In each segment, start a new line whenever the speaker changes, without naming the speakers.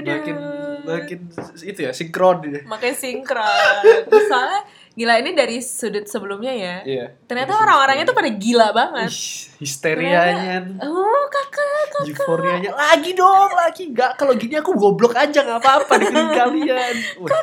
makin makin itu ya sinkron ya.
makin sinkron misalnya gila ini dari sudut sebelumnya ya
Iya.
ternyata orang-orangnya tuh pada gila banget
Ih, histerianya,
oh kakak kakak
euforianya lagi dong, lagi nggak kalau gini aku goblok aja nggak apa-apa dengerin kalian. Wah,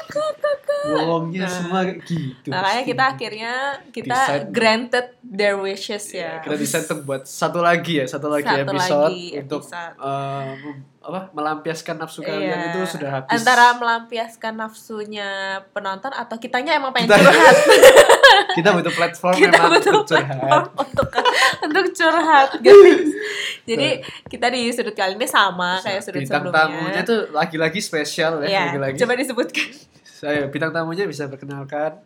bohongnya
Nah.
semua gitu.
makanya kita akhirnya kita
Decide.
granted their wishes
Ya,
ya
kita bisa untuk buat satu lagi ya, satu lagi
Satu
episode
lagi
untuk
episode.
mem- apa melampiaskan nafsu kalian
Iya.
itu sudah habis.
antara melampiaskan nafsunya penonton atau kitanya emang pengen
Kita-
curhat
kita butuh platform
kita
memang
butuh
untuk curhat.
platform untuk untuk curhat guys jadi kita di sudut kali ini sama kayak sudut
bintang
sebelumnya
tamunya tuh lagi-lagi spesial ya,
ya
lagi-lagi.
coba disebutkan
Saya bintang tamunya bisa perkenalkan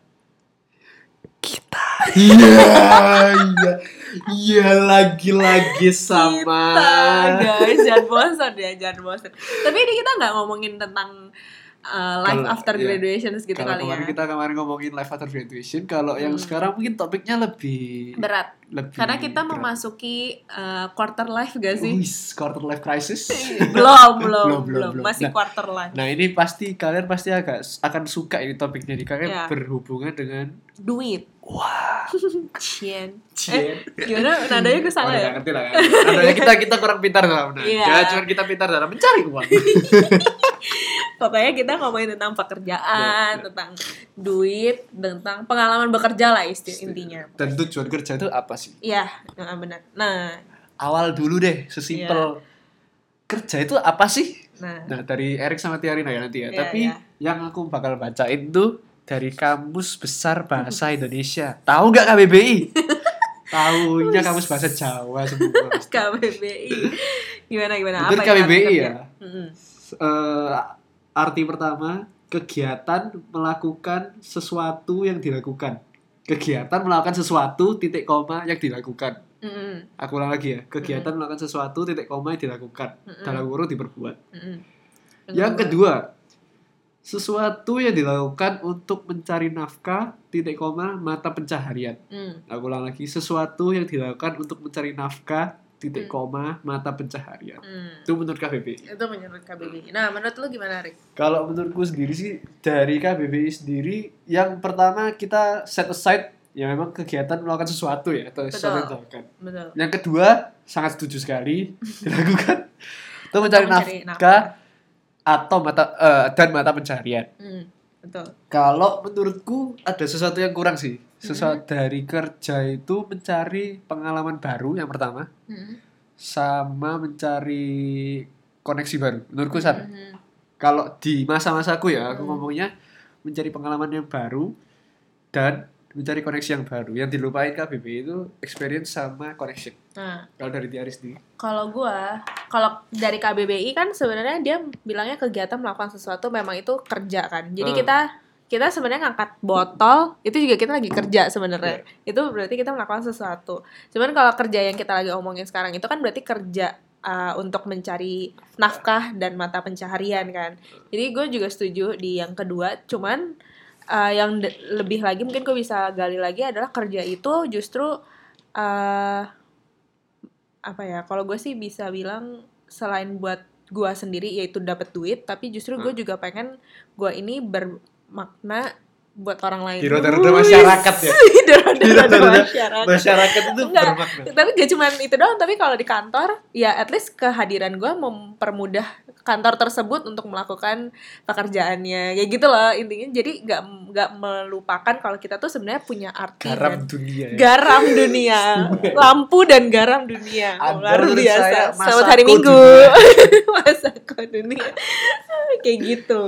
kita. Iya, iya. Iya lagi-lagi sama.
kita guys jangan bosan ya jangan bosan tapi ini kita nggak ngomongin tentang uh, life
Kalau-
after
iya.
graduation gitu
Kalau
kali
kemarin
ya
kita kemarin ngomongin life after graduation, kalau yang
Hmm.
sekarang mungkin topiknya lebih
berat
lebih
karena kita
berat.
memasuki uh, quarter life gak sih
Wis, quarter life crisis.
belum belum
Belum,
belum,
belum,
masih
Nah,
quarter life
Nah ini pasti kalian pasti agak akan suka ini topiknya nih karena
Iya.
berhubungan dengan
duit
wah
cien
cie.
Eh, gimana nadanya gue salah
Oh,
ya
ngerti lah kan. Adanya kita kita kurang pintar dalam.
Iya.
Jangan cuma kita pintar dalam mencari uang.
pokoknya kita ngomongin tentang pekerjaan
Iya, iya.
tentang duit tentang pengalaman bekerja lah isti intinya
Dan tujuan kerja itu apa sih?
iya nah, benar nah
Awal dulu deh, sesimpel kerja itu apa sih?
nah
Nah dari Erik sama Tiarina ya nanti ya.
Iya,
Tapi
iya.
yang aku bakal bacain tuh dari Kamus Besar Bahasa Indonesia. Tahu nggak KBBI? Tahunya Kamus Bahasa Jawa semua.
KBBI gimana gimana
Menurut
apa
KBBI ya. Eh, arti pertama kegiatan melakukan sesuatu yang dilakukan. Kegiatan melakukan sesuatu titik koma yang dilakukan.
Mm-mm.
Aku ulang lagi ya. Kegiatan melakukan sesuatu titik koma yang dilakukan.
Mm-mm.
Dalam kurung diperbuat.
Mm-mm.
Yang kedua, sesuatu yang dilakukan untuk mencari nafkah, titik koma, mata pencaharian.
Mm.
Aku ulang lagi, sesuatu yang dilakukan untuk mencari nafkah, titik
Hmm.
koma, mata pencaharian.
Mm.
Itu menurut KBBI.
itu menurut KBBI nah menurut lu gimana Rik
Kalau menurutku sendiri sih, dari KBBI sendiri, yang pertama kita set aside, ya memang kegiatan melakukan sesuatu ya, atau sesuatu yang
Betul.
dilakukan.
betul
Yang kedua, sangat setuju sekali, dilakukan. Itu mencari
Mencari
nafkah, atau mata eh, dan mata pencaharian.
Mm. betul
Kalau menurutku ada sesuatu yang kurang sih. Sesuatu dari kerja itu mencari pengalaman baru yang pertama,
Mm.
sama mencari koneksi baru. Menurutku sana.
Mhm.
Kalau di masa-masaku ya, aku
Hmm.
ngomongnya mencari pengalaman yang baru dan mencari koneksi yang baru. Yang dilupain KBB itu experience sama connection.
nah
Kalau dari Tiari sendiri.
Kalau gua, kalau dari KBBI kan sebenarnya dia bilangnya kegiatan melakukan sesuatu memang itu kerja kan. Jadi
Hmm.
kita kita sebenarnya ngangkat botol itu juga kita lagi kerja sebenarnya.
Iya.
Itu berarti kita melakukan sesuatu. Cuman kalau kerja yang kita lagi omongin sekarang itu kan berarti kerja uh, untuk mencari nafkah dan mata pencaharian kan. Jadi gue juga setuju di yang kedua. Cuman uh, yang lebih lagi mungkin gue bisa gali lagi adalah kerja itu justru uh, apa ya kalau gue sih bisa bilang selain buat gue sendiri yaitu dapat duit tapi justru gue
Hmm.
juga pengen gue ini bermakna buat orang lain.
Di roda-roda
Wih,
masyarakat ya?
di
Di roda-roda
masyarakat.
Masyarakat itu
Enggak.
bermakna.
tapi gak cuma itu doang tapi kalau di kantor ya at least kehadiran gue mempermudah kantor tersebut untuk melakukan pekerjaannya. Kayak gitu loh intinya. Jadi nggak nggak melupakan kalau kita tuh sebenarnya punya arti
Garam
dan
dunia ya.
garam dunia. Lampu dan garam dunia. Luar biasa. selamat hari minggu. Masako dunia kayak gitu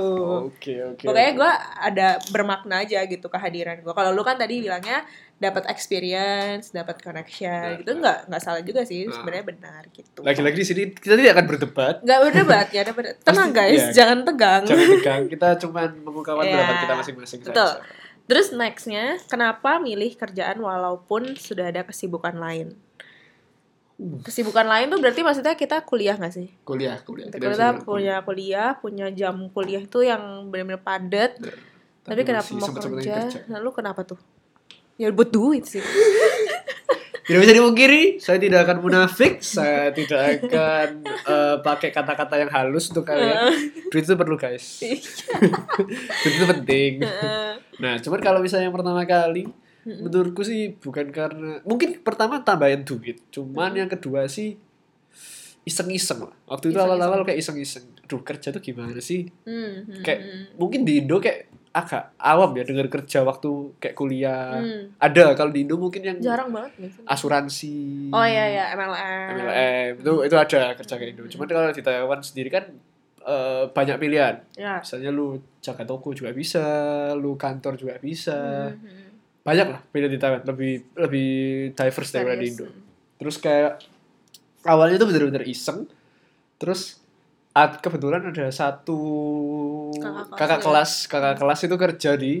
Oke, oke.
pokoknya gue ada bermakna aja gitu kehadiran gue kalau lu kan tadi bilangnya dapat experience dapat connection
Nah,
gitu nggak nggak salah juga sih
Nah.
sebenarnya benar gitu
Lagi-lagi di sini kita tidak akan berdebat.
nggak berdebat ya ada ber- tenang guys
iya.
jangan tegang
Jangan tegang, kita cuma mengungkapkan
Iya,
pendapat kita masing-masing
betul.
saja.
terus nextnya kenapa milih kerjaan walaupun sudah ada kesibukan lain. Kesibukan lain tuh berarti maksudnya kita kuliah nggak sih?
Kuliah, kuliah.
kita,
bisa
punya kuliah punya jam kuliah itu yang benar-benar padat. Tapi, kenapa
masih
mau kerja? lalu kenapa tuh? Ya buat duit sih.
Tidak bisa dipungkiri saya tidak akan munafik. Saya tidak akan eh, pakai kata-kata yang halus untuk kalian. Duit itu perlu guys. Duit itu penting. Nah cuman kalau misalnya yang pertama kali menurutku sih bukan karena mungkin pertama tambahin duit cuman yang kedua sih iseng-iseng lah. Waktu itu awal-awal kayak iseng-iseng aduh kerja tuh gimana sih?
Hmm, hmm,
Kayak-
hmm.
mungkin di Indo kayak agak awam ya dengar kerja waktu kayak kuliah.
Hmm.
ada kalau di Indo mungkin yang
jarang banget
asuransi.
Oh iya iya MLM.
MLM itu itu ada kerja kayak Indo cuman kalau di Taiwan sendiri kan eh, banyak pilihan.
Ya.
misalnya lu jaga toko juga bisa lu kantor juga bisa.
Hmm, hmm.
Banyak lah pilihan di Taiwan lebih lebih diverse daripada di. Indo terus kayak awalnya itu bener-bener iseng terus ad- kebetulan ada satu
Kakak kelas
kakak
ya?
kelas kakak kelas itu kerja di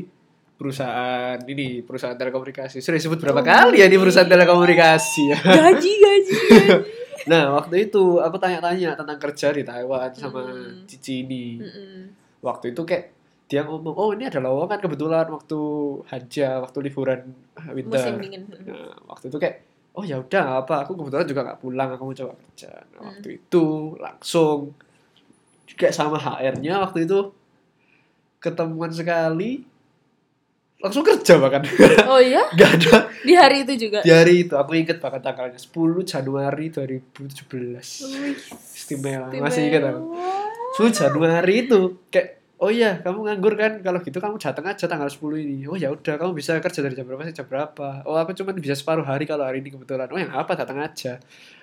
perusahaan ini perusahaan telekomunikasi sudah disebut berapa
Oh,
kali ya di
iya.
perusahaan telekomunikasi ya
Gaji gaji.
nah waktu itu aku tanya-tanya tentang kerja di Taiwan sama
Hmm.
Cici ini
Mm-mm.
waktu itu kayak dia ngomong oh ini ada lowongan kebetulan waktu haja waktu liburan winter
Musim dingin.
Nah, waktu itu kayak oh ya udah apa aku kebetulan juga nggak pulang aku mau coba kerja nah,
Hmm.
waktu itu langsung juga sama HR-nya waktu itu ketemuan sekali langsung kerja bahkan
Oh iya?
nggak ada
Di hari itu juga.
di hari itu aku inget bahkan tanggalnya 10 Januari 2017
Wih,
istimewa masih ingat aku
istimewa.
10 Januari itu kayak oh iya kamu nganggur kan? Kalau gitu kamu datang aja tanggal 10 ini. Oh ya udah kamu bisa kerja dari jam berapa sampai jam berapa? Oh aku cuma bisa separuh hari kalau hari ini kebetulan. Oh yang apa? Datang aja.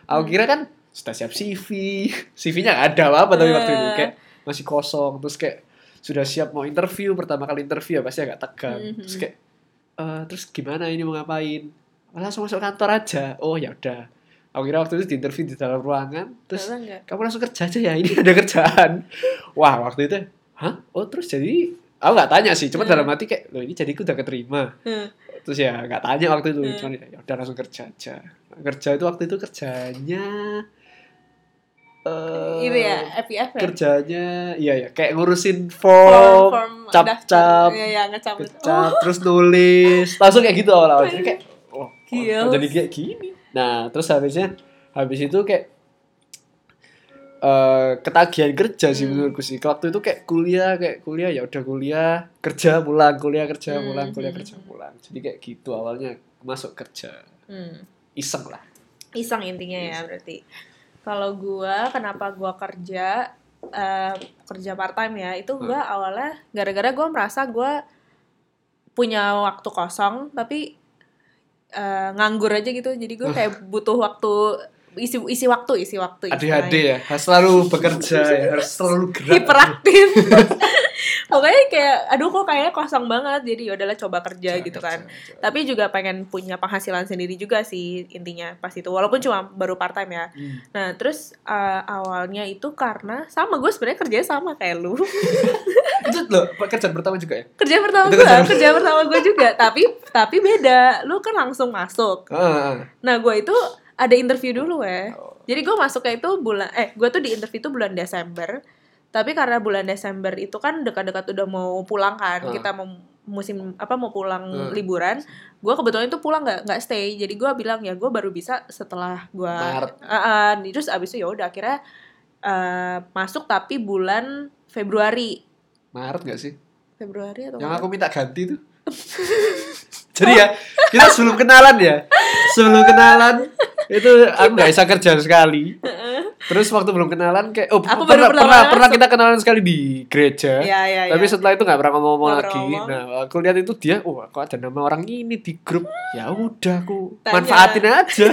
Aku
Hmm.
kira kan sudah siap CV CV-nya nggak ada apa-apa tapi waktu itu
Eh.
kayak masih kosong. Terus kayak sudah siap mau interview pertama kali interview ya pasti agak tegang.
Mhm.
terus kayak "Eh, terus gimana ini? Mau ngapain? "Ah, langsung masuk kantor aja. Oh ya udah. Aku kira waktu itu di interview di dalam ruangan terus kamu langsung kerja aja ya ini ada kerjaan. Wah waktu itu hah oh terus jadi aku nggak tanya sih cuma
Hmm.
dalam hati kayak loh ini jadi aku udah keterima
Hmm.
terus ya nggak tanya waktu itu
Hmm.
cuma ya udah langsung kerja aja kerja itu waktu itu kerjanya eh
Itu ya, FIF ya.
kerjanya iya ya kayak ngurusin
Form,
form,
form
cap-cap,
daftar. Iya, iya, ngecap.
kecap terus nulis langsung kayak gitu awal-awal jadi kayak oh, oh, jadi kayak gini nah terus habisnya habis itu kayak eh ketagihan kerja sih
Hmm.
menurutku sih waktu itu kayak kuliah kayak kuliah ya udah kuliah kerja pulang kuliah kerja
Hmm,
pulang kuliah
hmm,
kerja
hmm.
pulang jadi kayak gitu awalnya masuk kerja
Hmm.
iseng lah
Iseng intinya ya berarti. Kalau gua kenapa gua kerja eh, kerja part time ya, itu gua awalnya gara-gara gua merasa gua punya waktu kosong tapi eh, nganggur aja gitu. Jadi gua kayak butuh waktu isi isi waktu, isi waktu
ADHD ya harus selalu bekerja ya harus selalu gerak
hiperaktif. Pokoknya kayak aduh kok kayaknya kosong banget. Jadi ya udahlah coba kerja
Kerja,
gitu kan.
kerja, kerja.
Tapi juga pengen punya penghasilan sendiri juga sih intinya pas itu. Walaupun cuma baru part time ya.
Hmm.
Nah, terus uh, awalnya itu karena sama gue sebenarnya kerjanya sama kayak lu.
itu loh pekerjaan pertama juga ya
kerja pertama gue,
kerjaan-
kerja pertama gue juga. Tapi tapi beda. Lu kan langsung masuk.
ah.
Nah, gue itu ada interview dulu ya.
Oh.
Jadi gue masuknya itu bulan eh gue tuh di interview itu bulan Desember. Tapi karena bulan Desember itu kan dekat-dekat udah mau pulang kan,
Hmm.
kita mau musim apa mau pulang
Hmm.
liburan. Gue kebetulan itu pulang nggak nggak stay. Jadi gue bilang ya gue baru bisa setelah gue
Maret.
terus abis itu ya udah akhirnya eh, masuk tapi bulan Februari.
Maret gak sih
Februari atau
yang
Maret?
aku minta ganti tuh jadi ya kita sebelum kenalan ya sebelum kenalan. Itu aku nggak bisa kerja sekali. Terus waktu belum kenalan kayak oh
Aku
pernah
baru
pernah, pernah kita kenalan sekali di gereja
Iya, iya, iya.
tapi setelah itu nggak pernah ngomong-ngomong lagi.
ngomong.
nah aku lihat itu dia oh kok ada nama orang ini di grup. Ya udah aku
Tanya.
manfaatin aja.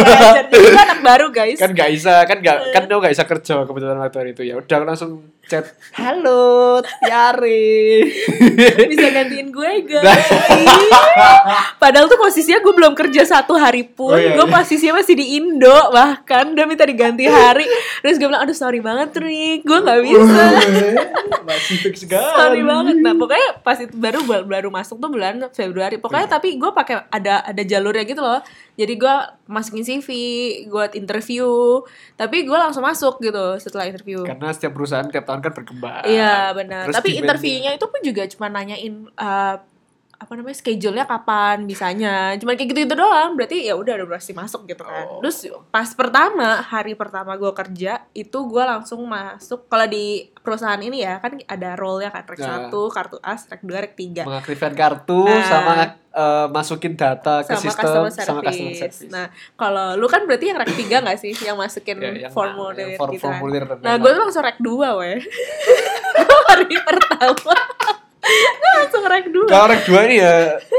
Gue anak baru guys.
kan nggak bisa kan nggak kan dia nggak bisa kerja kebetulan waktu itu. Ya udah aku langsung chat. Halo Tiare
bisa gantiin gue guys. Padahal tuh posisinya gue belum kerja satu hari pun
Oh, iya,
gue
iya.
posisinya masih di Indo bahkan udah minta diganti hari. Terus gue bilang aduh sorry banget Rick gue nggak bisa.
masih fix
sorry banget. Nah pokoknya pas itu baru baru masuk tuh bulan Februari. Pokoknya tapi gue pakai ada ada jalurnya gitu loh. Jadi gue masukin CV gue interview. Tapi gue langsung masuk gitu setelah interview.
Karena setiap perusahaan tiap tahun kan berkembang.
Iya benar.
Terus
Tapi interviewnya itu pun juga cuma nanyain uh, apa namanya schedule-nya kapan bisanya cuma kayak gitu-gitu doang berarti ya udah udah pasti masuk gitu kan
Oh.
terus pas pertama hari pertama gue kerja itu gue langsung masuk kalau di perusahaan ini ya kan ada role-nya kan rek
Nah.
1 kartu as rek 2 rek 3
mengaktifkan kartu
Nah.
sama eh, masukin data ke
sama
sistem
customer service.
sama customer service.
Nah, kalau lu kan berarti yang rek 3 gak sih yang masukin
Ya, yang-
formulir
yang form-
gitu kan.
formulir
Nah, gue tuh langsung rek 2 weh. hari pertama. Langsung rek 2.
Kalau rek 2 ini ya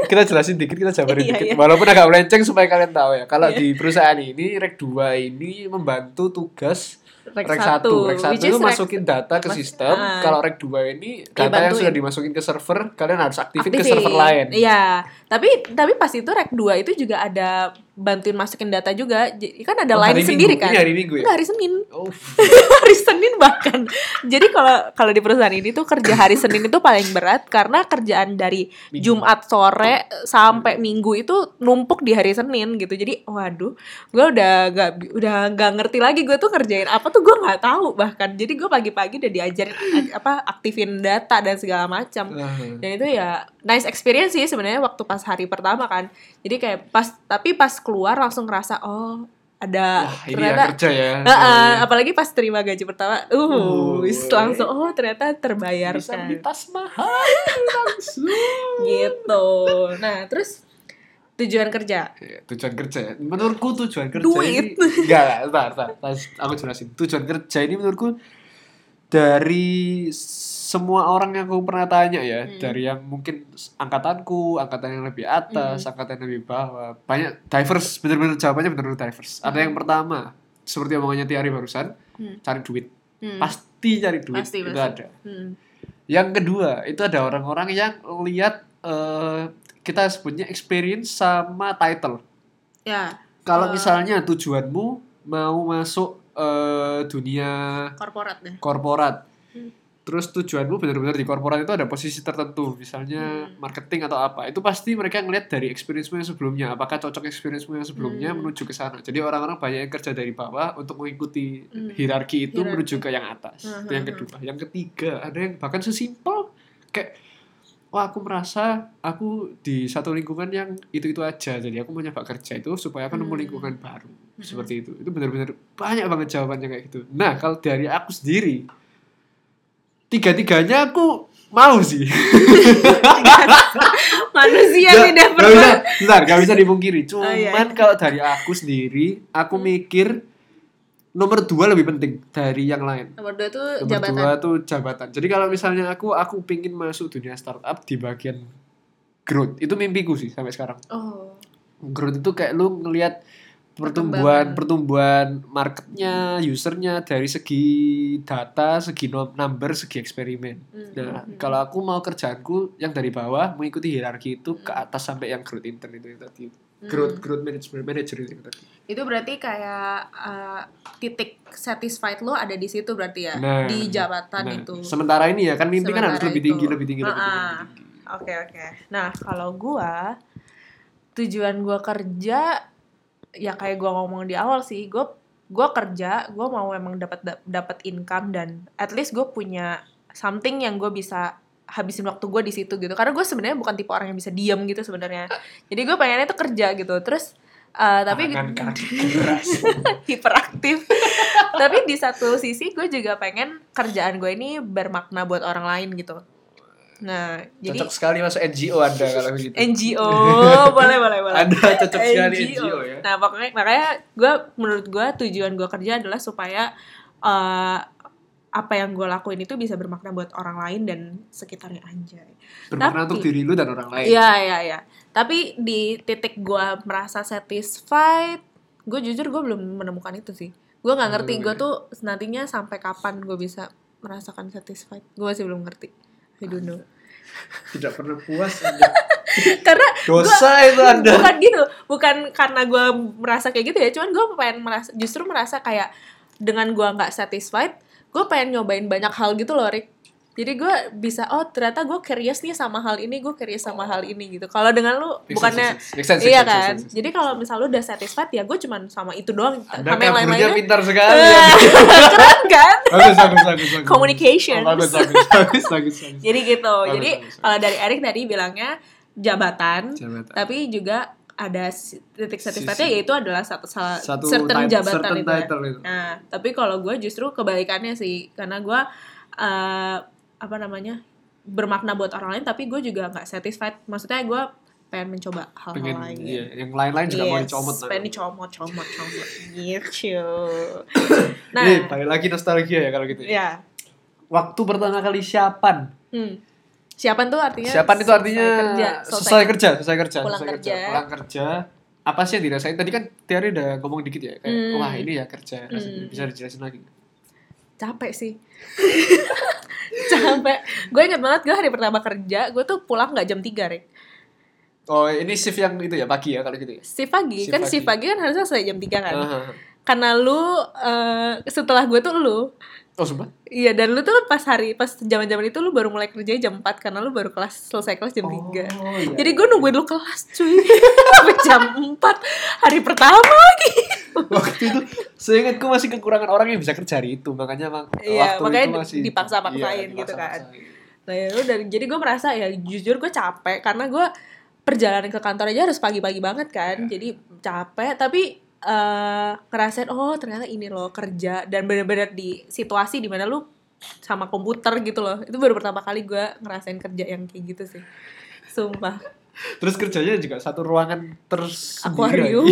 kita jelasin dikit, kita jabarin
Iya,
dikit.
iya.
Walaupun agak melenceng supaya kalian tahu ya. Kalau
Iya.
di perusahaan ini rek 2 ini membantu tugas
Rek
rek 1.
satu,
Rek 1
which
itu masukin data ke
mas-
sistem.
ah.
Kalau rek 2 ini
Iya,
data yang
bantuin.
sudah dimasukin ke server, kalian harus aktifin, ke
Aktifin.
server lain.
Iya, tapi tapi pas itu rek 2 itu juga ada bantuin masukin data juga. Kan ada
Oh,
line
hari
sendiri
Minggu.
kan.
Ini hari Minggu ya?
Enggak, hari Senin.
Oh.
hari Senin bahkan. Jadi kalau kalau di perusahaan ini tuh kerja hari Senin itu paling berat karena kerjaan dari
Minggu.
Jumat sore sampai Minggu itu numpuk di hari Senin gitu. Jadi waduh, gue udah gak udah gak ngerti lagi gue tuh kerjain apa tuh gue nggak tahu bahkan. Jadi gue pagi-pagi udah diajarin apa aktifin data dan segala macam.
Ah.
Dan itu ya nice experience sih sebenarnya waktu pas hari pertama kan. Jadi kayak pas tapi pas keluar langsung ngerasa oh ada
Wah, ini ya kerja ya.
Heeh, apalagi pas terima gaji pertama, uh,
Uh,
langsung oh ternyata terbayarkan
Bisa tas mahal langsung.
gitu. Nah terus tujuan kerja,
Ya, tujuan kerja ya. Menurutku tujuan kerja
Duit.
ini enggak, entar, entar, entar, aku jelasin. Tujuan kerja ini menurutku dari semua orang yang aku pernah tanya ya,
Hmm.
dari yang mungkin angkatanku, angkatan yang lebih atas,
Hmm.
angkatan yang lebih bawah, banyak diverse, bener-bener jawabannya bener-bener diverse. Ada yang
Hmm.
pertama, seperti omongannya Tiari barusan,
Hmm.
cari duit.
Hmm.
Pasti cari duit,
Pasti,
itu
pasti.
ada.
Hmm.
Yang kedua, itu ada orang-orang yang lihat eh, kita sebutnya experience sama title.
ya
Kalau
Eh.
misalnya tujuanmu mau masuk eh, dunia
korporat deh.
korporat,
Hmm.
terus tujuanmu benar-benar di korporat itu ada posisi tertentu, misalnya
Hmm.
marketing atau apa, itu pasti mereka ngeliat dari experience-mu yang sebelumnya, apakah cocok experience-mu yang sebelumnya
Hmm.
menuju ke sana. Jadi orang-orang banyak yang kerja dari bawah untuk mengikuti
Hmm.
hierarki itu
Hierarki.
menuju ke yang atas.
Hmm,
Itu yang
hmm,
kedua. Yang ketiga, ada yang bahkan sesimpel kayak wah aku merasa aku di satu lingkungan yang itu-itu aja. Jadi aku mau nyoba kerja itu supaya aku nemu
Hmm.
lingkungan baru.
Hmm.
Seperti itu. Itu benar-benar banyak banget jawabannya kayak gitu. Nah, kalau dari aku sendiri tiga-tiganya aku mau sih.
Manusia
Nggak-
tidak pernah.
bisa, bentar, gak bisa dipungkiri. Cuman
Oh, iya.
kalau dari aku sendiri, aku
Hmm.
mikir nomor dua lebih penting dari yang lain.
Nomor dua tuh
Nomor
jabatan.
dua tuh jabatan. Jadi kalau misalnya aku aku pingin masuk dunia startup di bagian growth, itu mimpiku sih sampai sekarang.
Oh.
Growth itu kayak lu ngelihat pertumbuhan pertumbuhan marketnya, usernya dari segi data, segi number, segi eksperimen.
Hmm,
Nah,
hmm,
kalau aku mau kerjaanku yang dari bawah mengikuti hierarki itu ke
Hmm.
atas sampai yang growth intern itu yang tadi.
Hmm.
Growth growth management manager itu tadi.
Itu berarti kayak uh, titik satisfied lo ada di situ berarti ya
Nah,
di jabatan
Nah,
itu.
sementara ini ya kan mimpi kan harus
Sementara
lebih tinggi, lebih tinggi, lebih tinggi,
Ah-ah.
lebih tinggi.
Oke oke. Nah kalau gua tujuan gua kerja ya kayak gua ngomong di awal sih, gua gua kerja, gua mau emang dapat dapat income dan at least gue punya something yang gue bisa habisin waktu gue di situ gitu. Karena gue sebenarnya bukan tipe orang yang bisa diam gitu sebenarnya. Jadi gue pengennya tuh kerja gitu. Terus uh, tapi hiperaktif. Tapi di satu sisi gue juga pengen kerjaan gue ini bermakna buat orang lain gitu. Nah, jadi
cocok sekali masuk NGO Anda kalau begitu.
NGO boleh boleh boleh.
Anda cocok sekali NGO ya.
Nah pokoknya makanya gue menurut gue tujuan gue kerja adalah supaya eh, apa yang gue lakuin itu bisa bermakna buat orang lain dan sekitarnya anjay.
Bermakna
Tapi-
untuk diri lu dan orang lain.
Iya iya iya. Tapi di titik gue merasa satisfied, gue jujur gue belum menemukan itu sih. Gue nggak ngerti gue
ya?
tuh nantinya sampai kapan gue bisa merasakan satisfied. Gue masih belum ngerti. I don't know.
Tidak pernah puas.
Karena
Dosa itu Anda.
bukan gitu bukan karena gue merasa kayak gitu ya cuman gue pengen merasa justru merasa kayak dengan gue nggak satisfied gue pengen nyobain banyak hal gitu loh Rick jadi gue bisa oh ternyata gue curious nih sama hal ini gue curious sama hal ini gitu kalau dengan lu
Make
bukannya
sense. Make sense,
iya
sense,
kan
sense.
jadi kalau misal lu udah satisfied ya gue cuman sama itu doang
Anda
sama yang
kaburnya
lain-lainnya
pintar sekali.
Eh,
ya.
keren kan
bagus, bagus, bagus. Oh, bagus, bagus, bagus, bagus, bagus.
jadi gitu
Bagus,
jadi kalau dari Erik tadi bilangnya jabatan,
Jabatan.
tapi juga ada titik
Sisi.
satisfied-nya yaitu adalah satu salah
Satu
certain
tit-
jabatan
certain
itu. ya.
title itu.
Nah, tapi kalau gue justru kebalikannya sih, karena gue eh, apa namanya bermakna buat orang lain, tapi gue juga nggak satisfied. Maksudnya gue pengen mencoba hal-hal
Pengen,
lain.
iya, yang lain-lain juga mau
Yes,
dicomot. nah.
pengen dicomot, comot, comot, gitu. Nah,
Nih, balik lagi nostalgia ya kalau gitu. ya.
ya,
Waktu pertama kali siapan.
hmm. Siapan tuh artinya
Siapan itu
selesai
artinya
kerja,
selesai kerja, selesai kerja,
Pulang
selesai
kerja.
Pulang kerja. Apa sih yang dirasain? Tadi kan Tiari udah ngomong dikit ya, kayak
Hmm.
wah ini ya kerja.
Hmm.
Bisa dijelasin lagi.
capek sih capek gue inget banget gue hari pertama kerja gue tuh pulang nggak jam 3 Rick
Oh, ini shift yang itu ya pagi ya kalau gitu ya.
shift pagi
Shift
kan
pagi.
shift pagi kan harusnya selesai jam 3 kan
Ah.
karena lu eh, setelah gue tuh lu
Oh, sumpah?
iya dan lu tuh pas hari pas zaman zaman itu lu baru mulai kerja jam 4 karena lu baru kelas selesai kelas jam 3
Oh, iya.
jadi gue nungguin lu kelas cuy sampai jam 4 hari pertama lagi
waktu itu seingatku masih kekurangan orang yang bisa kerja hari itu makanya mak
Iya,
waktu
makanya
itu masih
dipaksa-paksain
iya,
gitu kan. Nah, ya udah jadi gue merasa ya jujur gue capek karena gue perjalanan ke kantor aja harus pagi-pagi banget kan.
Iya.
Jadi capek tapi eh ngerasain oh ternyata ini loh kerja dan bener-bener di situasi di mana lu sama komputer gitu loh. Itu baru pertama kali gue ngerasain kerja yang kayak gitu sih. Sumpah.
terus kerjanya juga satu ruangan terus
Akuarium.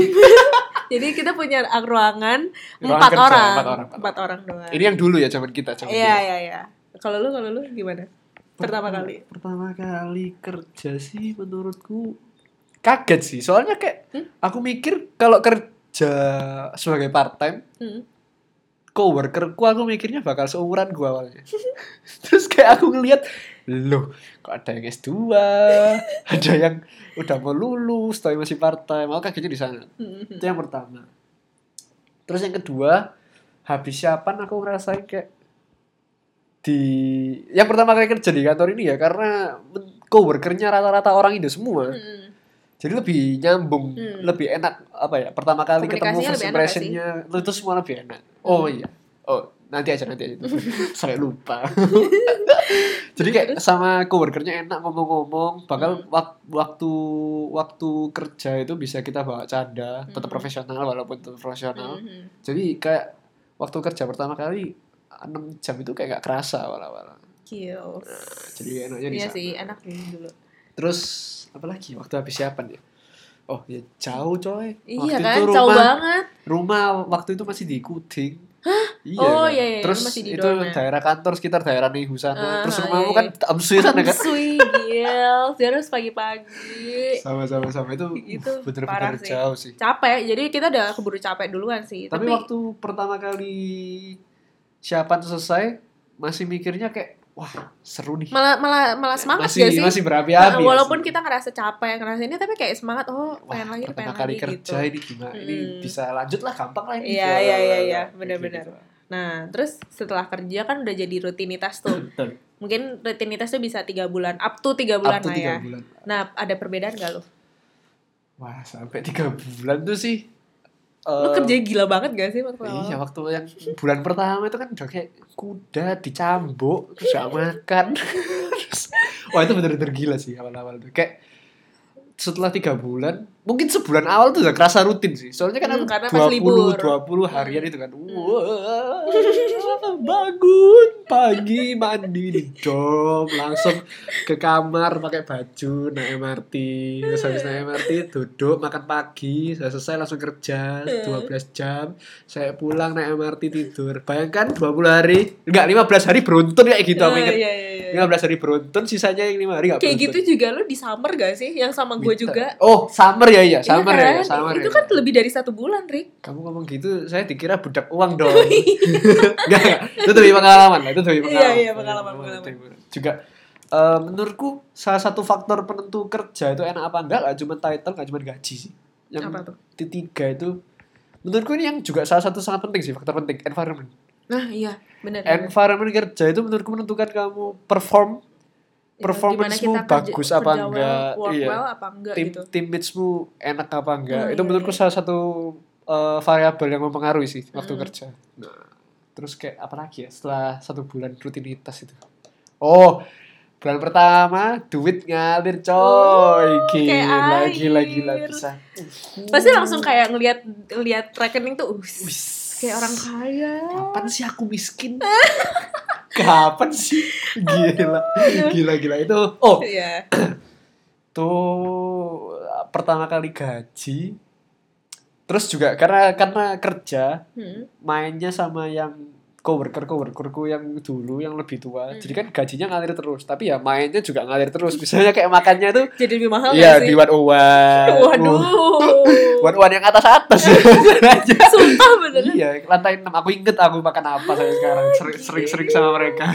Jadi kita punya ruangan
Ruangan
empat
kerja,
orang,
empat orang, empat
empat orang doang.
ini yang dulu ya zaman kita zaman
Iya iya iya. Kalau lu kalau lu gimana? Pertama kali.
pertama kali kerja sih menurutku kaget sih soalnya kayak
Hmm?
aku mikir kalau kerja sebagai part time
Hmm.
coworkerku aku mikirnya bakal seumuran gua awalnya terus kayak aku ngeliat loh kok ada yang S2 ada yang udah mau lulus tapi masih part time aku kagetnya di sana
Hmm.
itu yang pertama terus yang kedua habis siapan aku ngerasain kayak di yang pertama kali kerja di kantor ini ya karena coworkernya rata-rata orang Indo semua
Hmm.
Jadi lebih nyambung
Hmm.
lebih enak apa ya pertama kali ketemu first impressionnya itu semua lebih enak oh iya oh nanti aja nanti aja saya lupa jadi kayak sama coworkernya enak ngomong-ngomong bakal
Hmm.
wak- waktu waktu kerja itu bisa kita bawa canda tetap
Hmm.
profesional walaupun tetap profesional
Hmm.
jadi kayak waktu kerja pertama kali 6 jam itu kayak gak kerasa awal-awal
Kills.
jadi enaknya di
Iya
sana.
sih, enak dulu.
Terus apa lagi waktu habis siapan ya oh ya jauh coy
Iya
Waktu
kan,
itu
jauh
rumah
banget.
rumah waktu itu masih di Kuding iya
Oh,
kan?
iya, iya,
terus
masih di
itu
ya?
daerah kantor sekitar daerah Nihu sana
Ah,
terus
iya,
rumahmu
iya.
kan Tamsui sana kan
Sui, gil. Dia harus pagi-pagi.
sama-sama sama itu
Itu
uh, bener-bener
sih.
jauh sih
Capek, jadi kita udah keburu capek duluan sih.
tapi,
Tapi,
waktu pertama kali siapan selesai masih mikirnya kayak wah seru nih
malah malah malah semangat
masih
gak sih?
masih
Nah,
berapi-api ya
walaupun kita ngerasa capek, ngerasa ini tapi kayak semangat, oh
Wah,
pengen lagi,
pertama
pengen
kali
lagi
kerja
gitu.
ini gimana ini
Hmm.
bisa lanjut lah gampang lah ini
Iya, iya, iya, iya,
kayak
benar-benar.
gitu.
Nah, terus setelah kerja kan udah jadi rutinitas tuh. Mungkin rutinitas tuh bisa tiga bulan, up to tiga bulan
Up to
lah
tiga
ya.
bulan.
Nah, ada perbedaan gak lo?
Wah, sampai tiga bulan tuh sih.
Lo
eh,
kerjanya gila banget gak sih waktu awal?
Iya, waktu yang bulan pertama itu kan udah kayak kuda dicambuk, terus gak makan. Wah itu bener-bener gila sih awal-awal tuh. Kayak setelah tiga bulan, mungkin sebulan awal tuh udah kerasa rutin sih. Soalnya kan
Hmm,
aku
pas libur.
20, 20 harian itu kan. Wah, bangun pagi mandi di dom langsung ke kamar pakai baju naik MRT terus habis naik MRT duduk makan pagi saya selesai langsung kerja 12 jam saya pulang naik MRT tidur bayangkan 20 hari enggak 15 hari beruntun kayak gitu aku
Ah,
inget
iya, iya, iya.
15 hari beruntun sisanya yang 5 hari enggak
Kayak gitu juga lo di summer gak sih? Yang sama gue juga.
oh summer ya iya summer
Iya
ya,
kan?
ya summer
Itu
ya.
kan lebih dari satu bulan, Rick.
kamu ngomong gitu saya dikira budak uang dong enggak enggak itu demi pengalaman lah itu
Iya,
pengalaman
iya, pengalaman, pengalaman.
juga eh, menurutku salah satu faktor penentu kerja itu enak apa enggak gak cuma title gak cuma gaji sih yang
Apa tuh?
ketiga itu menurutku ini yang juga salah satu sangat penting sih faktor penting environment
Nah, iya, benar.
environment kerja itu menurutku menentukan kamu perform
Ya,
performance-mu
kerja-
bagus apa
well,
enggak,
work
iya.
well apa enggak
tim
gitu.
teammates-mu enak apa enggak
Hmm,
itu
iya,
menurutku
iya.
salah satu eh, variabel yang mempengaruhi sih waktu
Hmm.
kerja nah terus kayak apa lagi ya setelah satu bulan rutinitas itu oh bulan pertama duit ngalir coy
Oh,
gila
kayak
gila gila bisa
Pasti langsung kayak ngelihat ngelihat rekening tuh us,
Wis.
Kayak orang kaya.
kapan sih aku miskin? Kapan sih? Gila. Gila gila itu oh.
Iya.
tuh pertama kali gaji. Terus juga karena karena kerja
Hmm.
mainnya sama yang coworker coworkerku yang dulu yang lebih tua.
Hmm.
jadi kan gajinya ngalir terus tapi ya mainnya juga ngalir terus. Misalnya kayak makannya tuh
Jadi lebih mahal
iya
nggak
di one one.
Waduh.
one one yang atas atas
Sumpah beneran.
iya lantai enam. Aku inget aku makan apa saya sekarang. Sering sering sering sama mereka.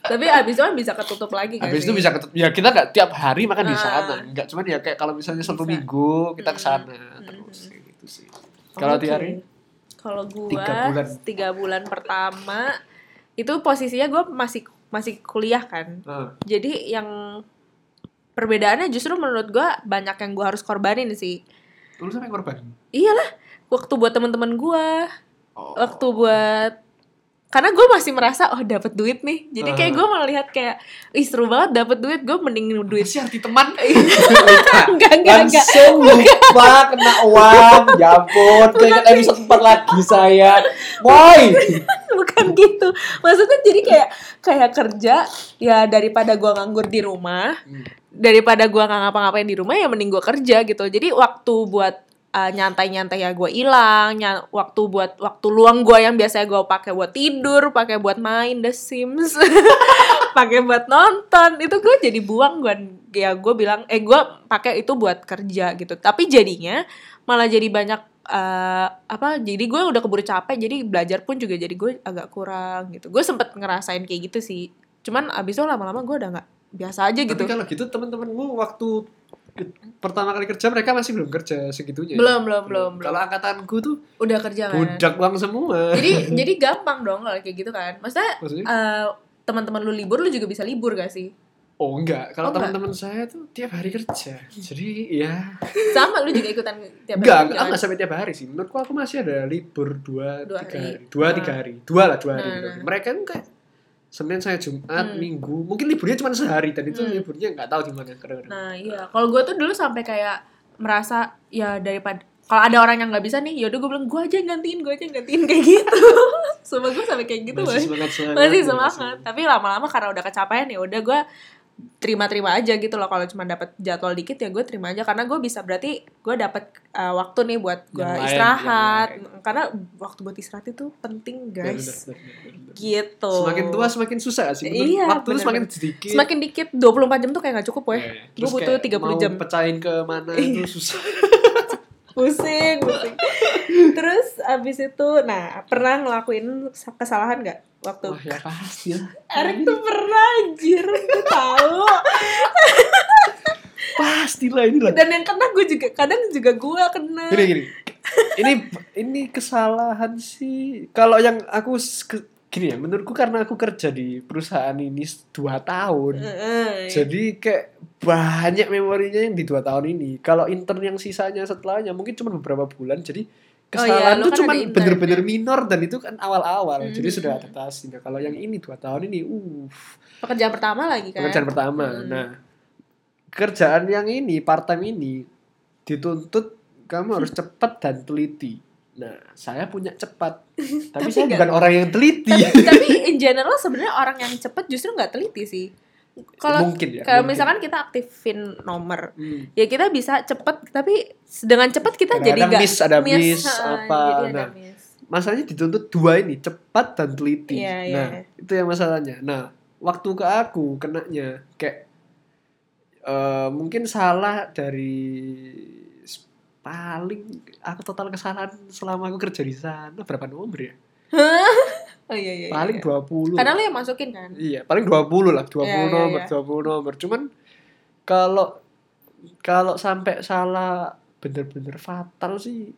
Tapi abis itu kan bisa ketutup lagi kan
habis itu bisa ketemu ya kita nggak tiap hari makan di
Ah.
sana. Nggak cuman ya kayak kalau misalnya satu
Bisa.
minggu kita ke sana
Mm-mm.
terus kayak gitu sih. Kalau
Oke.
Tiari
Kalau gua
Tiga bulan.
tiga bulan pertama itu posisinya gua masih masih kuliah kan.
Ah.
Jadi yang perbedaannya justru menurut gua banyak yang gua harus korbanin sih.
lu sampai korban
Iyalah, waktu buat teman-teman gua,
oh.
waktu buat karena gue masih merasa oh dapat duit nih. Jadi kayak gue melihat kayak ih seru banget dapat duit gue mending duit.
Sih arti teman.
Enggak enggak enggak
langsung lupa kena uang. Ya ampun keinget episode 4 lagi saya boy
bukan gitu. Maksudnya jadi kayak kayak kerja ya daripada gua nganggur di rumah
Hmm.
daripada gua nggak ngapa-ngapain di rumah ya mending gua kerja gitu. Jadi waktu buat uh, nyantai-nyantai ya gue hilang waktu buat waktu luang gua yang biasanya gua pakai buat tidur pakai buat main The Sims pakai buat nonton itu gue jadi buang gue ya gue bilang eh gua pakai itu buat kerja gitu. Tapi jadinya malah jadi banyak eh, apa jadi gue udah keburu capek jadi belajar pun juga jadi gue agak kurang gitu. Gue sempet ngerasain kayak gitu sih. Cuman abis itu lama-lama gue udah nggak biasa aja gitu.
tapi kalau gitu teman-temanmu waktu ke- pertama kali kerja mereka masih belum kerja segitunya
belum belum belum belum.
kalau angkatanku tuh
udah kerja kan
budak uang semua.
Jadi jadi gampang dong kalau kayak gitu kan. Maksudnya
maksudnya?
eh, teman-teman lu libur lu juga bisa libur gak sih?
Oh enggak. Kalau
Oh,
teman-teman saya tuh tiap hari kerja. Jadi ya
sama lu juga ikutan tiap hari
enggak,
kan?
enggak sampai tiap hari sih. Menurutku aku masih ada libur dua,
Dua
tiga
hari.
hari. Dua
Ah.
tiga hari. Dua lah dua hari.
Nah,
gitu.
nah.
mereka kan kayak Senin saya Jumat
Hmm.
Minggu mungkin liburnya cuma sehari dan itu
Hmm.
liburnya nggak tahu di mana kadang-kadang
Nah iya, kalau gue tuh dulu sampai kayak merasa ya daripada kalau ada orang yang nggak bisa nih, yaudah gue bilang gue aja yang gantiin, gue aja yang gantiin kayak gitu. Sumpah gue sampai kayak gitu
masih
boy.
semangat semangat
Masih semangat. Tapi lama-lama karena udah kecapean ya udah gue terima-terima aja gitu loh kalau cuma dapat jadwal dikit ya gue terima aja karena gue bisa berarti gue dapat uh, waktu nih buat gue istirahat
yang
karena waktu buat istirahat itu penting guys
Bener-bener.
gitu
semakin tua semakin susah sih
Iya,
waktu
bener-bener.
semakin sedikit
semakin dikit 24 jam tuh kayak gak cukup
Iya, iya.
Gua
Terus
butuh
kayak
30
mau
jam.
pecahin ke mana
Iya.
itu susah
pusing pusing. Terus abis itu nah pernah ngelakuin kesalahan nggak waktu?
Wah ya pasti lah.
Erik tuh pernah anjir. Gue tahu.
Pasti lah ini lah.
Dan yang kena gue juga kadang juga gue kena.
Gini gini. Ini ini kesalahan sih. Kalau yang aku ke- gini ya menurutku karena aku kerja di perusahaan ini dua tahun
Heeh.
jadi kayak banyak memorinya yang di dua tahun ini kalau intern yang sisanya setelahnya mungkin cuma beberapa bulan jadi
Oh iya,
kesalahan tuh
kan
cuma bener-bener minor dan itu kan awal-awal jadi
Hmm.
sudah adaptasi nah kalau yang ini dua tahun ini uh
pekerjaan pertama lagi kan
pekerjaan pertama.
Hmm.
Nah, kerjaan yang ini part time ini dituntut kamu harus cepat dan teliti. Nah, saya punya cepat, tapi,
Tapi
saya
nggak-
bukan orang yang teliti.
tapi, tapi in general sebenarnya orang yang cepet justru nggak teliti sih kalau
mungkin ya.
kalau misalkan kita aktifin nomor
Hmm.
ya kita bisa cepet tapi dengan cepet kita
Ada-
jadi
ada
nggak
miss, ada miss,
heeh,
apa.
jadi ada
Nah,
miss.
Masalahnya dituntut dua ini, cepat dan teliti.
Iya, iya,
nah, itu yang masalahnya. Nah, waktu ke aku kenanya kayak eh, mungkin salah dari paling aku total kesalahan selama aku kerja di sana berapa nomor ya?
oh iya iya
paling
iya.
20
karena lu yang masukin kan
iya paling 20 lah 20
Iya, iya,
nomor
iya.
20 nomor cuman kalau kalau sampai salah bener-bener fatal sih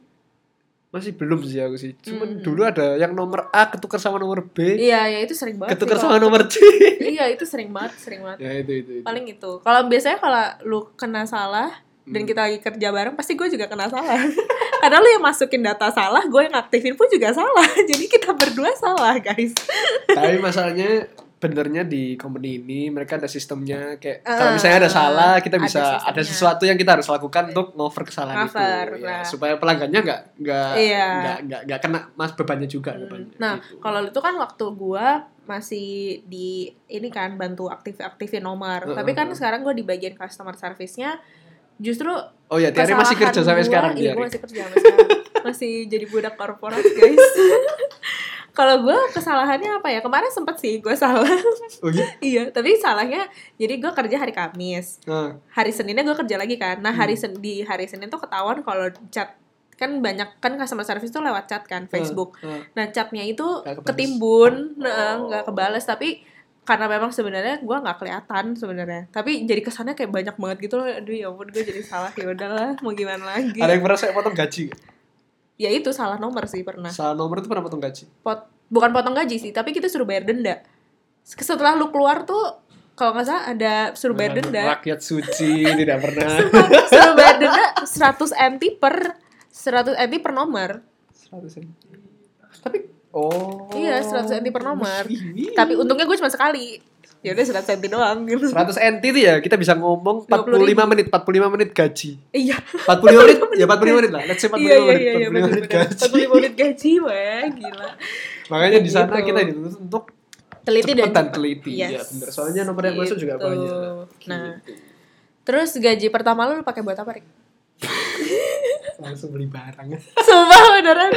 masih belum sih aku sih cuman
Hmm.
dulu ada yang nomor A ketukar sama nomor B
iya iya itu sering banget
ketukar
sih
sama nomor C
iya itu sering banget sering banget
ya itu itu, itu.
paling itu kalau biasanya kalau lu kena salah dan
Hmm.
kita lagi kerja bareng pasti gue juga kena salah karena lu yang masukin data salah gue yang aktifin pun juga salah jadi kita berdua salah guys
tapi masalahnya benernya di company ini mereka ada sistemnya kayak
Ah,
kalau misalnya ada salah kita
ada
bisa ada,
sistemnya.
sesuatu yang kita harus lakukan untuk ngover kesalahan
Cover,
itu ya,
nah.
supaya pelanggannya nggak nggak
Iya.
nggak nggak nggak kena mas bebannya juga
Hmm.
bebannya,
Nah,
gitu.
kalau itu kan waktu gua masih di ini kan bantu aktif-aktifin nomor.
Heeh,
Tapi kan
heeh.
sekarang gua di bagian customer service-nya justru
oh ya Tiari masih kerja sampai sekarang
Iya, gua masih kerja sampai sekarang. masih jadi budak korporat, guys. Kalau gua kesalahannya apa ya? Kemarin sempet sih gua salah.
oh iya
iya, tapi salahnya jadi gua kerja hari Kamis.
Nah,
Hari Seninnya gua kerja lagi kan. Nah,
Hmm.
hari Sen di hari Senin tuh ketahuan kalau chat kan banyak kan customer service tuh lewat chat kan Facebook.
nah,
Nah chatnya itu ketimbun, nah,
Oh.
nggak kebales tapi karena memang sebenarnya gue nggak kelihatan sebenarnya. Tapi jadi kesannya kayak banyak banget gitu loh. Aduh ya ampun gue jadi salah. Ya udahlah mau gimana lagi?
Ada yang pernah saya potong gaji
ya itu salah nomor sih pernah.
Salah nomor itu pernah potong gaji?
Pot, bukan potong gaji sih tapi kita suruh bayar denda. Setelah lu keluar tuh kalau nggak salah ada suruh bayar denda.
rakyat suci tidak pernah.
Suruh bayar denda 100 NT per 100 NT per nomor.
100 sen. tapi oh
Iya, 100 NT per nomor.
Wih.
tapi untungnya gue cuma sekali ya udah 100 NT doang gitu
100 NT itu ya kita bisa ngomong 45
20.000.
menit 45 menit gaji
iya
45 menit ya 45 menit lah let's say 45
iya iya
menit
iya iya
45
bener
menit gaji
45 menit gaji wah gila
makanya di sana
Gitu.
kita dituntut untuk
teliti
cepat
dan
dan teliti
Yes.
ya bener soalnya nomor yang masuk juga
Gitu.
banyak
Nah.
Gitu.
terus gaji pertama lu lu pakai buat apa Rik?
Langsung beli barang.
Sumpah beneran.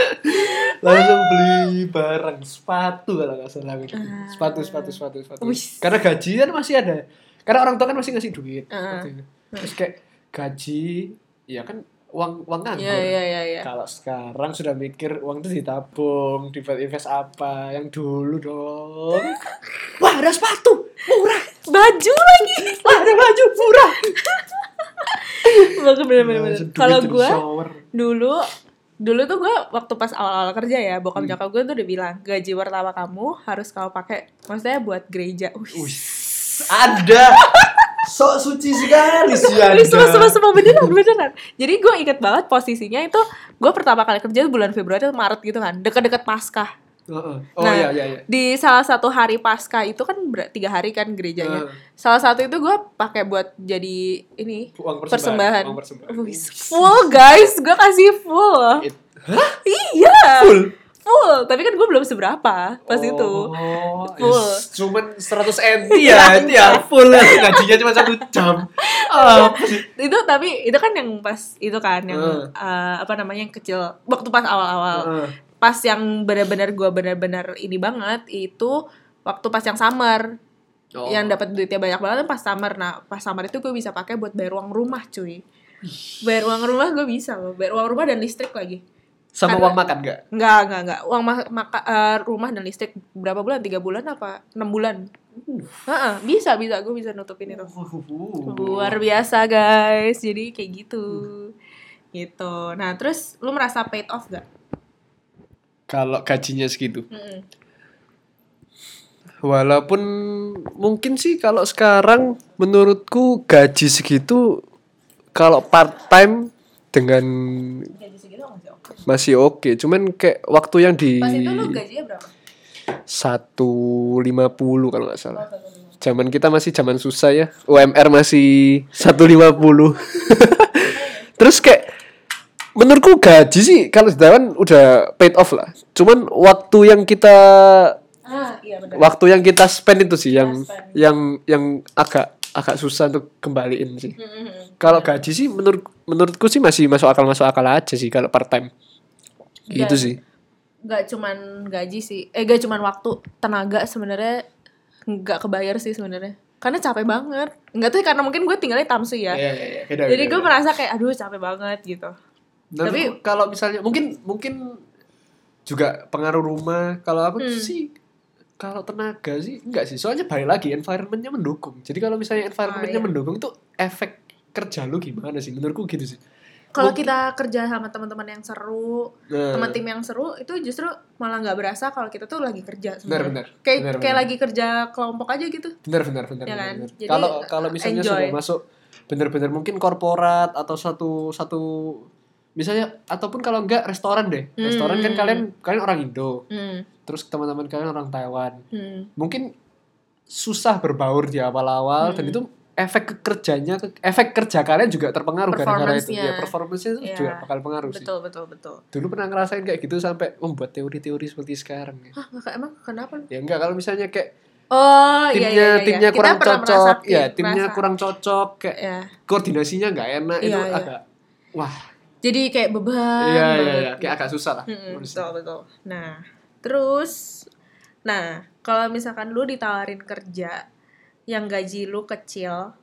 Langsung beli barang sepatu kalau nggak salah gitu. Sepatu sepatu sepatu sepatu.
Wis.
karena gaji kan masih ada. Karena orang tua kan masih ngasih duit. Waktu itu. terus kayak gaji ya kan uang uang nganggur.
Iya iya iya iya.
Kalau sekarang sudah mikir uang itu ditabung dibuat invest apa? Yang dulu dong. Wah ada sepatu. Murah.
Baju lagi.
Wah ada baju. Murah
Bagus bener bener bener
Langsung duit
kalau
dari
gue dulu dulu tuh gue waktu pas awal-awal kerja ya bokap
Hmm.
nyokap gue tuh udah bilang gaji pertama kamu harus kamu pakai maksudnya buat gereja Wih.
Wih, ada sok suci sekali sih anda
semua semua semua beneran beneran. Jadi gue inget banget posisinya itu gue pertama kali kerja bulan Februari atau Maret gitu kan, deket-deket Paskah.
Heeh. oh
Nah,
iya iya iya
Di salah satu hari Paskah itu kan ber- tiga hari kan gerejanya.
Heeh.
Salah satu itu gue pakai buat jadi ini
uang persembahan,
persembahan.
uang persembahan.
Full guys, gue kasih full.
It- Hah?
Iya.
full
Full. Tapi kan gue belum seberapa pas itu.
oh,
Full.
is- cuman 100 NT ya itu ya full ya gajinya cuma satu jam apa sih
Itu tapi itu kan yang pas itu kan yang
Heeh.
eh, apa namanya yang kecil waktu pas awal-awal. Pas yang benar-benar gue benar-benar ini banget itu waktu pas yang summer
Oh.
yang dapat duitnya banyak banget pas summer nah pas summer itu gue bisa pakai buat bayar uang rumah cuy bayar uang rumah gue bisa loh bayar uang rumah dan listrik lagi
sama
Karena-
uang makan gak
Enggak, enggak, enggak. Uang ma- maka, eh, rumah dan listrik berapa bulan? Tiga bulan apa? Enam bulan? Heeh, bisa, bisa. Gue bisa nutupin itu. Luar biasa, guys. Jadi kayak gitu. Gitu. Nah, terus lu merasa paid off gak?
Kalau gajinya segitu
Mm-mm.
Walaupun mungkin sih kalau sekarang menurutku gaji segitu kalau part time dengan
Gaji segitu masih oke.
masih oke. Cuman kayak waktu yang di
Pas itu lu gajinya berapa?
150 kalau nggak salah. Zaman kita masih zaman susah ya. UMR masih 150. Terus kayak menurutku gaji sih kalau sedawan udah paid off lah. Cuman waktu yang kita
Ah, iya benar.
waktu yang kita spend itu sih yang
spend.
yang yang agak agak susah untuk kembaliin sih.
Mm-mm.
Kalau gaji sih menurut menurutku sih masih masuk akal masuk akal aja sih kalau part time. Gitu
Dan-
sih.
Gak cuman gaji sih. Eh, gak cuman waktu, tenaga sebenarnya nggak kebayar sih sebenarnya. Karena capek banget. Enggak tuh karena mungkin gue tinggalnya Tamsu ya.
Iya, iya, iya. Beda,
Jadi gue merasa kayak aduh capek banget gitu.
Tapi
tapi-
kalau misalnya mungkin mungkin juga pengaruh rumah. Kalau aku
Hmm.
sih kalau tenaga sih enggak sih. Soalnya balik lagi environmentnya mendukung. Jadi kalau misalnya environmentnya
iya.
mendukung tuh efek kerja lu gimana sih? Menurutku gitu sih.
Kalau kita kerja sama teman-teman yang seru,
Nah,
teman tim yang seru itu justru malah nggak berasa kalau kita tuh lagi kerja
benar benar.
Kayak
benar,
kayak
benar.
lagi kerja kelompok aja gitu.
benar benar benar.
Ya kan?
Kalau kalau misalnya
enjoy.
sudah masuk benar-benar mungkin korporat atau satu satu misalnya ataupun kalau enggak restoran deh. Restoran kan
Hmm.
kalian kalian orang Indo.
Hmm.
Terus teman-teman kalian orang Taiwan.
Hmm.
Mungkin susah berbaur di awal-awal dan
Hmm.
itu efek ke kerjanya ke- efek kerja kalian juga terpengaruh gara-gara itu
Performance-nya.
ya performance itu
Iya.
juga bakal pengaruh sih
betul betul betul
dulu pernah ngerasain kayak gitu sampai membuat teori-teori seperti sekarang ya.
Hah, emang kenapa
ya enggak kalau misalnya kayak
Oh
timnya
iya iya iya.
timnya kurang cocok
merasakin,
ya timnya
merasa.
kurang cocok kayak
Ya.
koordinasinya nggak enak itu
Iya, iya.
agak wah
Jadi kayak beban.
iya iya iya kayak agak susah lah menurut
betul betul. Nah, terus, nah kalau misalkan lu ditawarin kerja yang gaji lu kecil,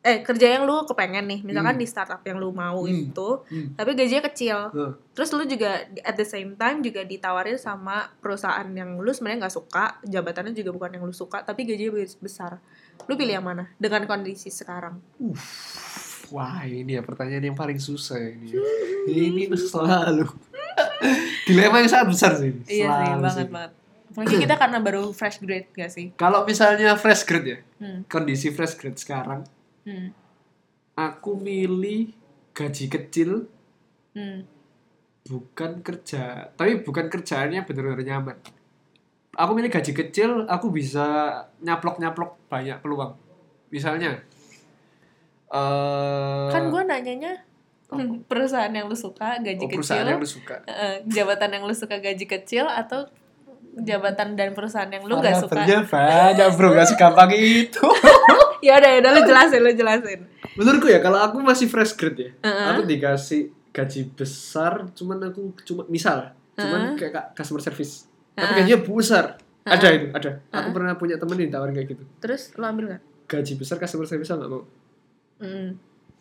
eh kerja yang lu kepengen nih, misalkan
Hmm.
di startup yang lu mau
Hmm.
itu,
Hmm.
tapi gajinya kecil.
Huh.
Terus lu juga at the same time juga ditawarin sama perusahaan yang lu sebenarnya nggak suka, jabatannya juga bukan yang lu suka, tapi gajinya bes- besar. Lu pilih yang mana? Dengan kondisi sekarang.
Wah ini ya pertanyaan yang paling susah ini. ini tuh selalu dilema yang sangat besar sih.
Iya sih, banget
sih.
banget. Mungkin kita karena baru fresh grade gak sih?
Kalau misalnya fresh grade ya,
Hmm.
kondisi fresh grade sekarang,
Hmm.
aku milih gaji kecil
Hmm.
bukan kerja, tapi bukan kerjaannya benar-benar nyaman. Aku milih gaji kecil, aku bisa nyaplok-nyaplok banyak peluang. Misalnya, eh
kan gue nanyanya hmm, perusahaan yang lu suka gaji
oh, perusahaan
kecil
yang lu suka.
eh, jabatan yang lu suka gaji kecil atau jabatan dan perusahaan yang lu gak suka
Variabelnya banyak bro, gak segampang itu.
ya udah ya udah lu jelasin lu jelasin
Menurutku ya, kalau aku masih fresh grade ya,
Heeh.
aku dikasih gaji besar, cuman aku cuma misal, cuman kayak ka- customer service, tapi gajinya besar. Ada itu, ada. Aku pernah punya temen yang ditawarin kayak gitu.
terus lu ambil gak
Gaji besar customer service nggak mau.
Hmm.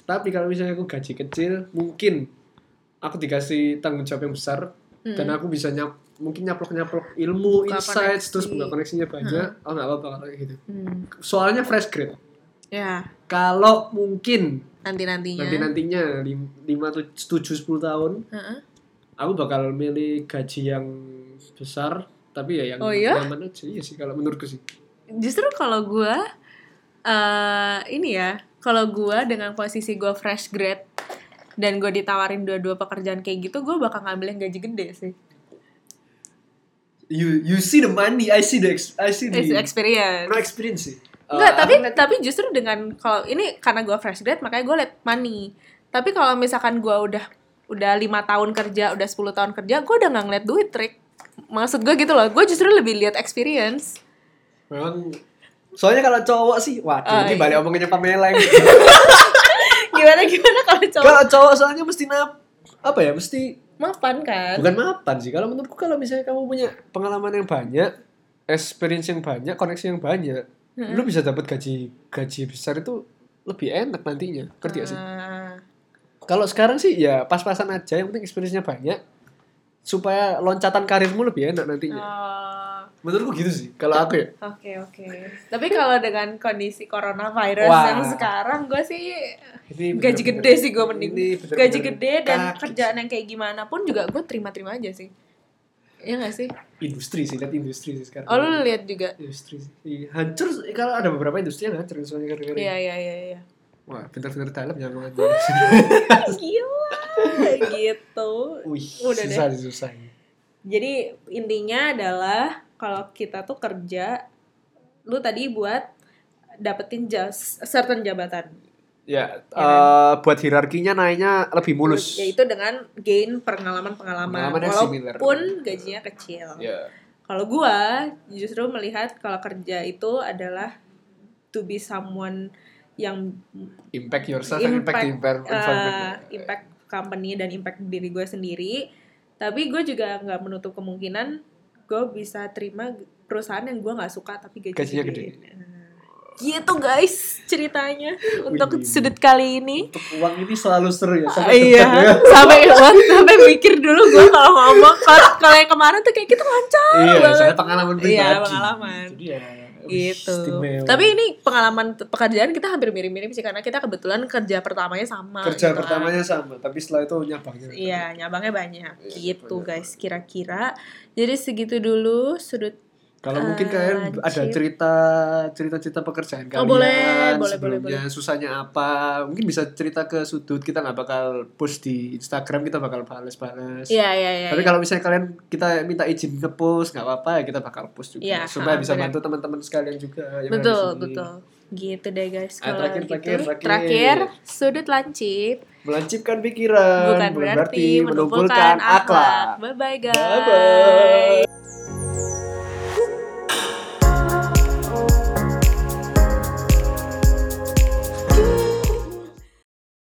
Tapi kalau misalnya aku gaji kecil, mungkin aku dikasih tanggung jawab yang besar dan aku bisa nyap mungkin nyaplok-nyaplok ilmu,
Buka
insights,
koneksi.
terus buka koneksinya banyak. Oh nggak apa-apa kalau gitu.
Hmm.
Soalnya fresh grade.
ya
Kalau mungkin
nanti nantinya
nanti nantinya lima tujuh sepuluh tahun, aku bakal milih gaji yang besar tapi ya yang
Oh iya?
nyaman aja iya sih kalau menurutku sih.
justru kalau gue eh ini ya kalau gue dengan posisi gue fresh grade dan gue ditawarin dua-dua pekerjaan kayak gitu gue bakal ngambil yang gaji gede sih
You you see the money, I see the I see the
It's experience
no experience sih.
Enggak,
Uh,
tapi
aku ngeliat-
tapi justru dengan kalau ini karena gue fresh grade makanya gue liat money. Tapi kalau misalkan gue udah udah lima tahun kerja, udah 10 tahun kerja, gue udah nggak ngeliat duit trik. Maksud gue gitu loh, gue justru lebih lihat experience.
memang soalnya kalau cowok sih, waduh
Oh,
ini
iya.
balik omongannya Pamela yang
Gimana gimana kalau cowok?
Kalau cowok soalnya mesti nap apa ya mesti
mapan kan?
bukan mapan sih kalau menurutku kalau misalnya kamu punya pengalaman yang banyak experience yang banyak koneksi yang banyak lu bisa dapat gaji gaji besar itu lebih enak nantinya. Ngerti gak sih?
Ah,
kalau sekarang sih ya pas-pasan aja yang penting experience-nya banyak supaya loncatan karirmu lebih enak nantinya
oh,
menurutku gitu sih kalau aku ya
Oke oke. Tapi kalau dengan kondisi coronavirus
Wah.
yang sekarang, gue sih
ini
gaji gede sih gue mending.
ini
Gaji gede dan
kaki
kerjaan yang kayak gimana pun juga gue terima-terima aja sih. Iya gak sih?
industri sih lihat industri sih sekarang
Oh lu lihat juga?
industri sih Iya, hancur kalau ada beberapa industri yang hancur soalnya gara-gara
Iya iya iya iya.
Wah bener-bener dalam jangan ngomong
Gila gitu.
wih
Udah deh.
susah sih, susah
Jadi intinya adalah kalau kita tuh kerja, lu tadi buat dapetin jas, certain jabatan.
ya
kan?
eh, buat hierarkinya naiknya lebih mulus
Yaitu dengan gain pengalaman-pengalaman.
Pengalaman yang similar.
Walaupun gajinya kecil.
ya
Kalau gua justru melihat kalau kerja itu adalah to be someone yang
impact yourself and impact the envir-
uh, impact company dan impact diri gue sendiri tapi gue juga nggak menutup kemungkinan gue bisa terima perusahaan yang gue nggak suka tapi gajinya
Gajinya
gede.
gede.
Nah, gitu guys ceritanya untuk
Wih.
sudut kali ini
untuk uang ini selalu seru ya sampai
iya
ya
sampai sampai mikir dulu gue kalau ngomong kalau kalau yang kemarin tuh kayak gitu lancar
iya
banget.
soalnya pengalaman pribadi
Iya, pengalaman.
jadi ya
gitu.
istimewa.
Tapi ini pengalaman pekerjaan kita hampir mirip-mirip sih karena kita kebetulan kerja pertamanya sama.
kerja
gitu kan.
pertamanya sama tapi setelah itu nyabangnya
Iya, nyabangnya banyak.
Iya,
gitu
banyak.
guys, kira-kira. Jadi segitu dulu sudut
Kalau mungkin
Eh,
kalian ada
Cip.
cerita cerita-cerita pekerjaan kalian,
Oh, boleh, boleh,
sebelumnya
boleh,
susahnya apa, mungkin bisa cerita ke sudut kita nggak bakal post di Instagram kita bakal balas-balas.
Iya, iya, iya.
Tapi
iya.
kalau misalnya kalian kita minta izin ke post nggak apa-apa ya kita bakal post juga
Iya,
supaya
ha,
bisa
benar.
bantu teman-teman sekalian juga yang di
betul, betul. Gitu deh guys.
Ah,
Kalau
terakhir,
gitu.
terakhir, terakhir.
terakhir, sudut lancip
Melancipkan pikiran
bukan berarti
menumpulkan
akhlak. Bye bye guys.
Bye-bye.